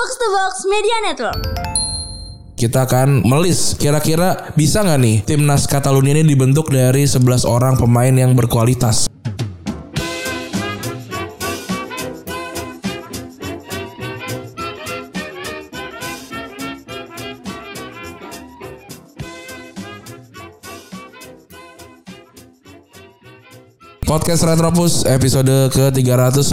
Box to Box Media Network. Kita akan melis kira-kira bisa nggak nih timnas Catalunya ini dibentuk dari 11 orang pemain yang berkualitas. Podcast Retropus episode ke-369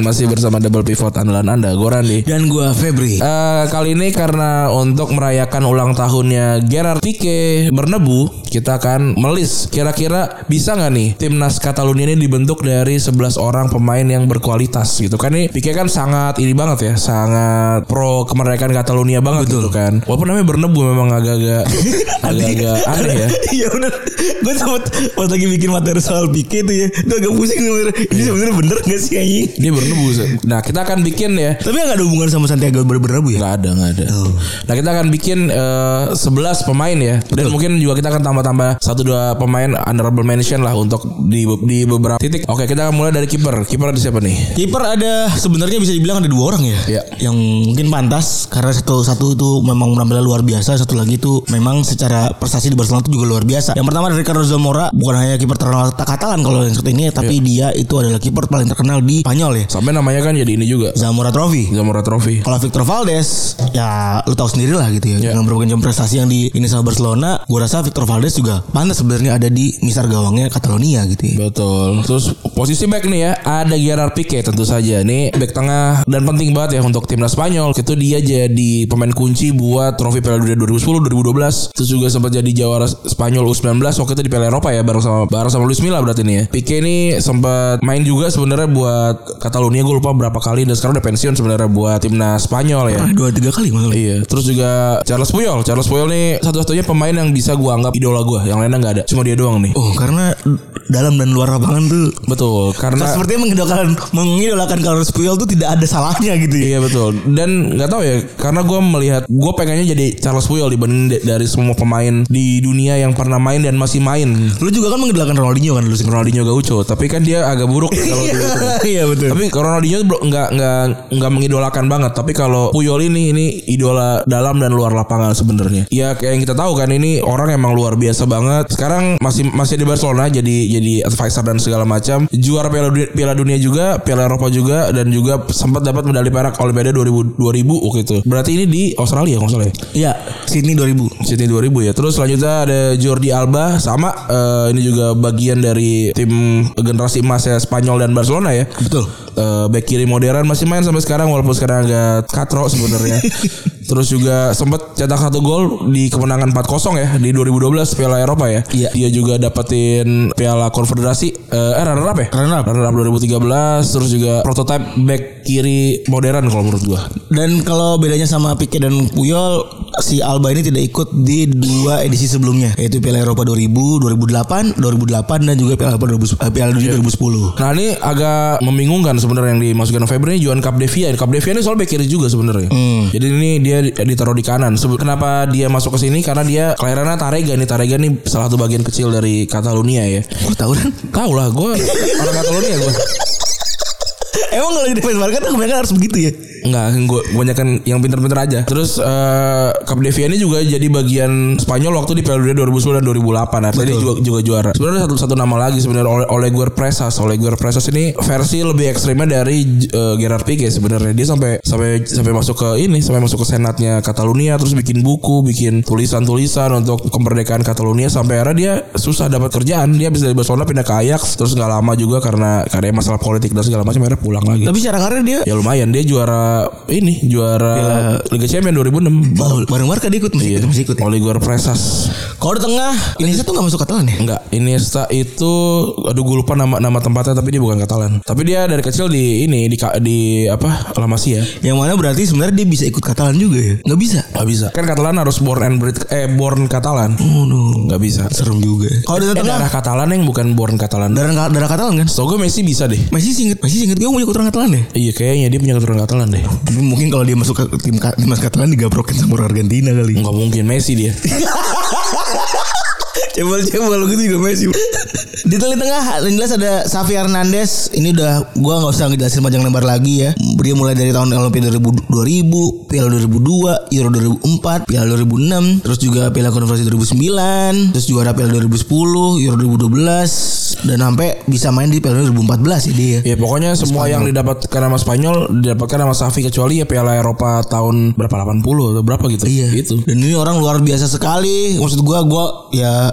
masih bersama Double Pivot andalan Anda, gue. Dan gua Febri. Eh, kali ini karena untuk merayakan ulang tahunnya Gerard Pique bernebu, kita akan melis kira-kira bisa nggak nih timnas Catalunya ini dibentuk dari 11 orang pemain yang berkualitas gitu kan nih Pique kan sangat ini banget ya, sangat pro kemerdekaan Catalunya banget gitu kan. Walaupun namanya bernebu memang agak-agak agak-agak aneh ya. Iya bener Gue sempet Pas lagi bikin materi soal Pique itu ya Gue agak pusing sebenernya Ini sebenernya bener gak sih anjing Dia bernebu. Nah, kita akan bikin ya Tapi gak ada hubungan sama Santiago Bernabeu ya Nggak ada, nggak ada. Nah kita akan bikin 11 pemain ya, dan mungkin juga kita akan tambah-tambah satu dua pemain honorable mention lah untuk di di beberapa titik. Oke kita akan mulai dari kiper. Kiper ada siapa nih? Kiper ada sebenarnya bisa dibilang ada dua orang ya, Iya. yang mungkin pantas karena satu satu itu memang menampilnya luar biasa, satu lagi itu memang secara prestasi di Barcelona itu juga luar biasa. Yang pertama dari Ricardo Zamora bukan hanya kiper terkenal Katalan kalau yang seperti ini, tapi dia itu adalah kiper paling terkenal di Spanyol ya, Sampai namanya kan jadi ini juga Zamora Trophy. Zamora Trophy. Kalau Victor Valdes ya lu tahu sendiri lah gitu ya Ya. dengan berbagai prestasi yang di ini sama Barcelona gue rasa Victor Valdes juga pantas sebenarnya ada di misar gawangnya Catalonia gitu ya Betul. Terus posisi back nih ya ada Gerard Pique tentu saja. Ini back tengah dan penting banget ya untuk timnas Spanyol. Itu dia jadi pemain kunci buat trofi Piala Dunia 2010, 2012. Terus juga sempat jadi jawara Spanyol U19 waktu itu di Piala Eropa ya bareng sama bareng sama Luis Milla berarti nih ya. Pique ini sempat main juga sebenarnya buat Catalonia gue lupa berapa kali dan sekarang udah pensiun sebenarnya buat timnas Spanyol ya. Ah, dua tiga kali masalah Iya, terus juga Charles Puyol. Charles Puyol nih satu-satunya pemain yang bisa gua anggap idola gua. Yang lainnya nggak ada, cuma dia doang nih. oh karena dalam dan luar lapangan tuh Betul, karena sepertinya mengidolakan mengidolakan Carlos Puyol tuh tidak ada salahnya gitu ya Iya betul Dan nggak tahu ya Karena gue melihat Gue pengennya jadi Charles Puyol Dibanding dari semua pemain Di dunia yang pernah main Dan masih main lu juga kan mengidolakan Ronaldinho kan lu sih Ronaldinho Gaucho Tapi kan dia agak buruk kalau dia itu. iya betul Tapi Ronaldinho bro, nggak nggak nggak mengidolakan banget. Tapi kalau Puyol ini ini idola dalam dan luar lapangan sebenarnya. Ya kayak yang kita tahu kan ini orang emang luar biasa banget. Sekarang masih masih di Barcelona jadi jadi advisor dan segala macam. Juara Piala Dunia, Piala Dunia juga, Piala Eropa juga dan juga sempat dapat medali perak Olimpiade 2000 2000 waktu itu. Berarti ini di Australia kalau salah ya. iya Sydney 2000 Sydney 2000 ya. Terus selanjutnya ada Jordi Alba sama eh, ini juga bagian dari tim generasi emasnya Spanyol dan Barcelona ya. betul Eh, back kiri modern masih main sampai sekarang walaupun sekarang agak katro sebenarnya. Terus juga sempat cetak satu gol di kemenangan 4-0 ya di 2012 Piala Eropa ya. Iya. Dia juga dapetin Piala Konfederasi eh eh, runner up ya? Runner up. Runner up 2013 terus juga prototype back kiri modern kalau menurut gua. Dan kalau bedanya sama Pique dan Puyol, si Alba ini tidak ikut di dua edisi sebelumnya, yaitu Piala Eropa 2000, 2008, 2008 dan juga Piala Eropa 2000, eh, Piala Dunia 2010. Nah ini agak membingungkan sebenarnya yang dimasukkan November ini Juan Capdevia. Capdevia ini soal kiri juga sebenarnya. Jadi ini dia ditaruh di kanan. Kenapa dia masuk ke sini? Karena dia kelahirannya Tarega nih. Tarega nih salah satu bagian kecil dari Catalunya ya. Lu tahu kan? Tahu lah, gue orang Catalunya gue. Emang kalau di fans Barca tuh kebanyakan harus begitu ya? Enggak, gue kebanyakan yang pinter-pinter aja. Terus eh Capdevia ini juga jadi bagian Spanyol waktu di Piala Dunia 2010 dan 2008. Artinya dia juga, juga juara. Sebenarnya satu satu nama lagi sebenarnya Ole Oleguer Presas. Oleguer Presas ini versi lebih ekstrimnya dari eh, Gerard Pique sebenarnya. Dia sampai sampai sampai masuk ke ini, sampai masuk ke senatnya Catalunya terus bikin buku, bikin tulisan-tulisan untuk kemerdekaan Catalunya sampai akhirnya dia susah dapat kerjaan. Dia bisa dari Barcelona pindah ke Ajax terus nggak lama juga karena karena masalah politik dan segala macam akhirnya pulang lagi. Tapi secara karir dia Ya lumayan dia juara ini juara Liga Champions 2006. Oh, bareng Barca dia ikut masih ikut, masih ikut ya? Oliver Presas. Kalau di tengah Iniesta tuh gak masuk Catalan ya? Enggak, Iniesta itu aduh gue lupa nama nama tempatnya tapi dia bukan Katalan. Tapi dia dari kecil di ini di di apa? La Masia. Yang mana berarti sebenarnya dia bisa ikut Catalan juga ya? Gak bisa. Gak bisa. Kan Katalan harus born and bred eh born Katalan. Oh no. Gak bisa. Serem juga. Kalau di Eh, tengah darah Katalan yang bukan born Katalan. darah darah Catalan kan? Setahu gue Messi bisa deh. Masih singkat, masih singkat gue punya keturunan Catalan ya? Iya kayaknya dia punya keturunan Katalan deh. Tapi mungkin kalau dia masuk ke tim timnas Catalan digaprokin sama orang Argentina kali. Enggak mungkin Messi dia. Cebol-cebol gitu juga Messi. Di tengah tengah yang jelas ada Xavi Hernandez. Ini udah gua nggak usah ngejelasin panjang lebar lagi ya. Dia mulai dari tahun Olimpiade 2000, 2000, Piala 2002, Euro 2004, Piala 2006, terus juga Piala Konfederasi 2009, terus juara Piala 2010, Euro 2012 dan sampai bisa main di Piala 2014 ya dia. Ya pokoknya semua yang didapatkan sama Spanyol didapatkan sama Xavi kecuali ya Piala Eropa tahun berapa 80 atau berapa gitu. Iya. Gitu. Dan ini orang luar biasa sekali. Maksud gua gua ya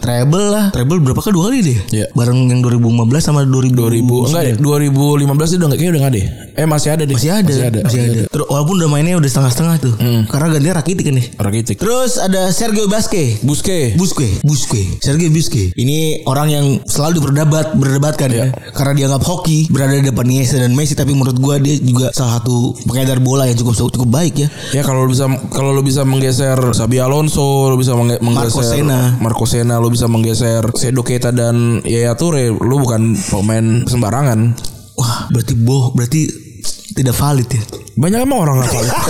treble lah. Treble berapa kali dua kali deh? Iya. Bareng yang 2015 sama 2000 2000 enggak deh 2015 itu udah enggak kayaknya udah enggak deh. Eh masih ada deh. Masih ada. Masih ada. Masih ada. Terus walaupun udah mainnya udah setengah-setengah tuh. Karena gantinya Rakitic kan nih. Rakitic. Terus ada Sergio Basque. Busquets. Busque, Busque, Sergio Busque. Ini orang yang selalu berdebat, berdebatkan ya. Karena dia nggak hoki, berada di depan Iniesta dan Messi. Tapi menurut gua dia juga salah satu pengedar bola yang cukup cukup baik ya. Ya kalau lu bisa kalau lu bisa menggeser Sabi Alonso, lu bisa mengge- menggeser Sena. Marco Sena, lu bisa menggeser Sedo Keita dan Yaya Toure, lu bukan pemain sembarangan. Wah, berarti boh, berarti tidak valid ya. Banyak emang orang nggak valid.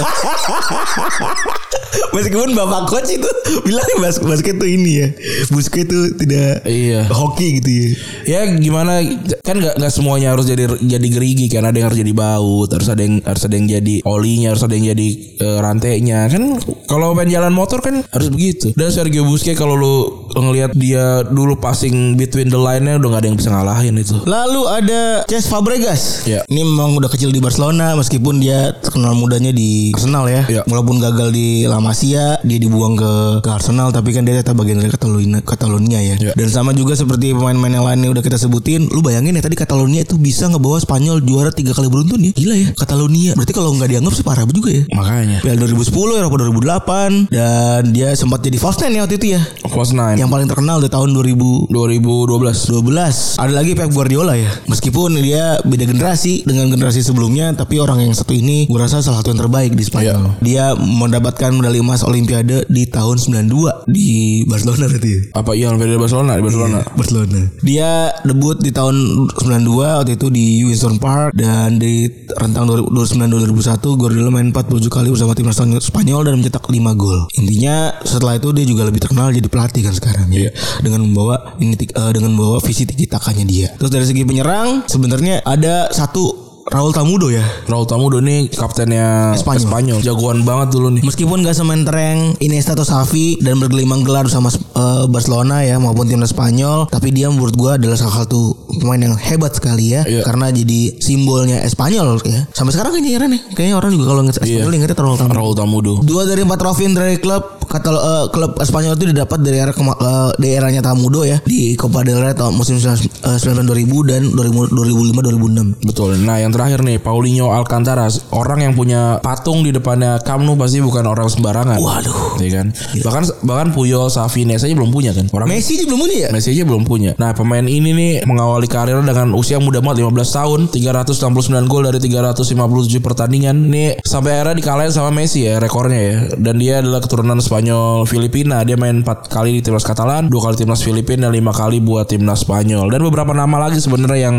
Meskipun bapak coach itu bilang bas basket tuh ini ya, Busquets itu tidak Iya. hoki gitu ya. ya gimana kan nggak nggak semuanya harus jadi jadi gerigi kan ada yang harus jadi baut harus ada yang harus ada yang jadi olinya harus ada yang jadi eh, rantainya kan kalau main jalan motor kan harus begitu dan Sergio Busquets kalau lu ngelihat dia dulu passing between the line-nya udah nggak ada yang bisa ngalahin itu Lalu ada Cesc Fabregas. Ya. Ini memang udah kecil di Barcelona meskipun dia terkenal mudanya di Arsenal ya. Ya. Walaupun gagal di La Masia, dia dibuang ke, ke Arsenal tapi kan dia tetap bagian dari Catalonia, Catalonia ya. Ya. Dan sama juga seperti pemain-pemain yang lainnya udah kita sebutin, lu bayangin ya tadi Catalonia itu bisa ngebawa Spanyol juara tiga kali beruntun ya. Gila ya, Catalonia. Berarti kalau nggak dianggap sih parah juga ya. makanya Piala 2010, Eropa 2008 dan dia sempat jadi false nine ya waktu itu ya. Close nine Yang paling terkenal di tahun 2000 2012 12 Ada lagi Pep Guardiola ya? Meskipun dia beda generasi Dengan generasi sebelumnya Tapi orang yang satu ini Gue rasa salah satu yang terbaik di Spanyol. Dia mendapatkan medali emas Olimpiade Di tahun 92 Di Barcelona berarti ya? Apa iya Olimpiade Barcelona di Barcelona. Barcelona. Dia debut di tahun 92 Waktu itu di Winston Park Dan di rentang 2009-2001 Guardiola main 47 kali bersama timnas Spanyol Dan mencetak 5 gol. Intinya setelah itu dia juga lebih terkenal Jadi pelatih kan sekarang ya Dengan membawa ini eh, dengan membawa visi tiki takanya dia Terus dari segi penyerang Sebenarnya ada satu Raul Tamudo ya Raul Tamudo nih kaptennya Espanyol. Spanyol. Jagoan banget dulu nih. Meskipun gak semen tereng Iniesta atau Xavi dan bergelimang gelar sama eh, Barcelona ya maupun timnas Spanyol, tapi dia menurut gua adalah salah satu pemain yang hebat sekali ya Iya. karena jadi simbolnya Espanyol ya. Sampai sekarang kayaknya heran ya. Kayaknya orang juga kalau ingat Espanyol ingatnya Raul Tamudo. Raul Tamudo. Dua dari empat trofi dari klub kata eh, klub Spanyol itu didapat dari era kema- eh, di eranya Tamudo ya di Copa del Rey tahun musim 19 2000 dan 2005 2006. Betul. Nah, yang terakhir nih Paulinho Alcantara, orang yang punya patung di depannya Camp Nou pasti bukan orang sembarangan. Waduh. Iya kan? Bahkan bahkan Puyol, Xavi, aja belum punya kan. Orang Messi aja belum punya ya? Messi aja belum punya. Nah, pemain ini nih mengawali karirnya dengan usia muda banget 15 tahun, 369 gol dari 357 pertandingan. Nih sampai akhirnya dikalahin sama Messi ya rekornya ya. Dan dia adalah keturunan Spanyol Filipina. Dia main 4 kali di timnas Katalan, 2 kali timnas Filipina dan 5 kali buat timnas Spanyol. Dan beberapa nama lagi sebenarnya yang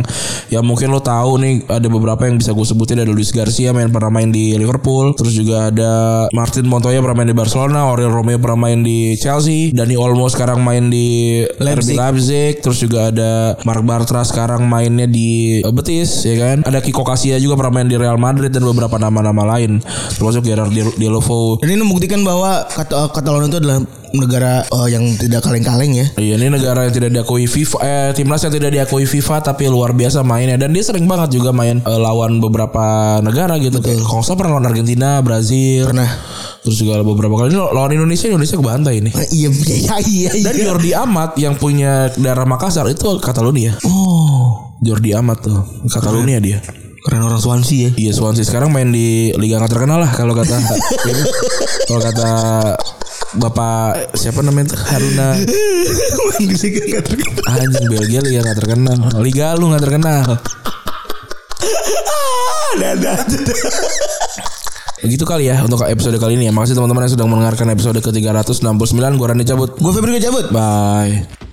yang mungkin lo tahu nih ada beberapa yang bisa gue sebutin ada Luis Garcia main pernah main di Liverpool, terus juga ada Martin Montoya pernah main di Barcelona, Oriol Romeo pernah main di Chelsea, Dani Olmo sekarang main di Leipzig. RB Leipzig, terus juga ada Mark Bartra sekarang mainnya di eh, Betis, ya kan? Ada Kiko Casillas juga pernah main di Real Madrid dan beberapa nama-nama lain, termasuk Gerard Del- Deulofeu. Dan ini membuktikan bahwa Kat- eh, Catalonia itu adalah negara eh, yang tidak kaleng-kaleng ya. Iya ini negara yang tidak diakui FIFA eh timnas yang tidak diakui FIFA tapi luar biasa mainnya dan dia sering banget juga main eh, lawan beberapa negara gitu. Kayak Kalau pernah lawan Argentina, Brazil. Pernah. Terus juga beberapa kali ini lawan Indonesia, Indonesia kebantai ini. Eh, Iya, iya, iya, iya. Dan Jordi Amat yang punya daerah Makassar itu Catalonia. Oh, Jordi Amat tuh Catalonia dia. Keren orang Swansea ya. Iya Swansea sekarang main di liga nggak terkenal lah kalau kata kalau kata Bapak siapa namanya? Haruna Main di liga nggak terkenal. anjing Belgia liga nggak terkenal liga lu nggak terkenal ada, ada. begitu kali ya untuk episode kali ini ya makasih teman-teman yang sudah mendengarkan episode ke 369 gua Rani cabut Gue Febri cabut. bye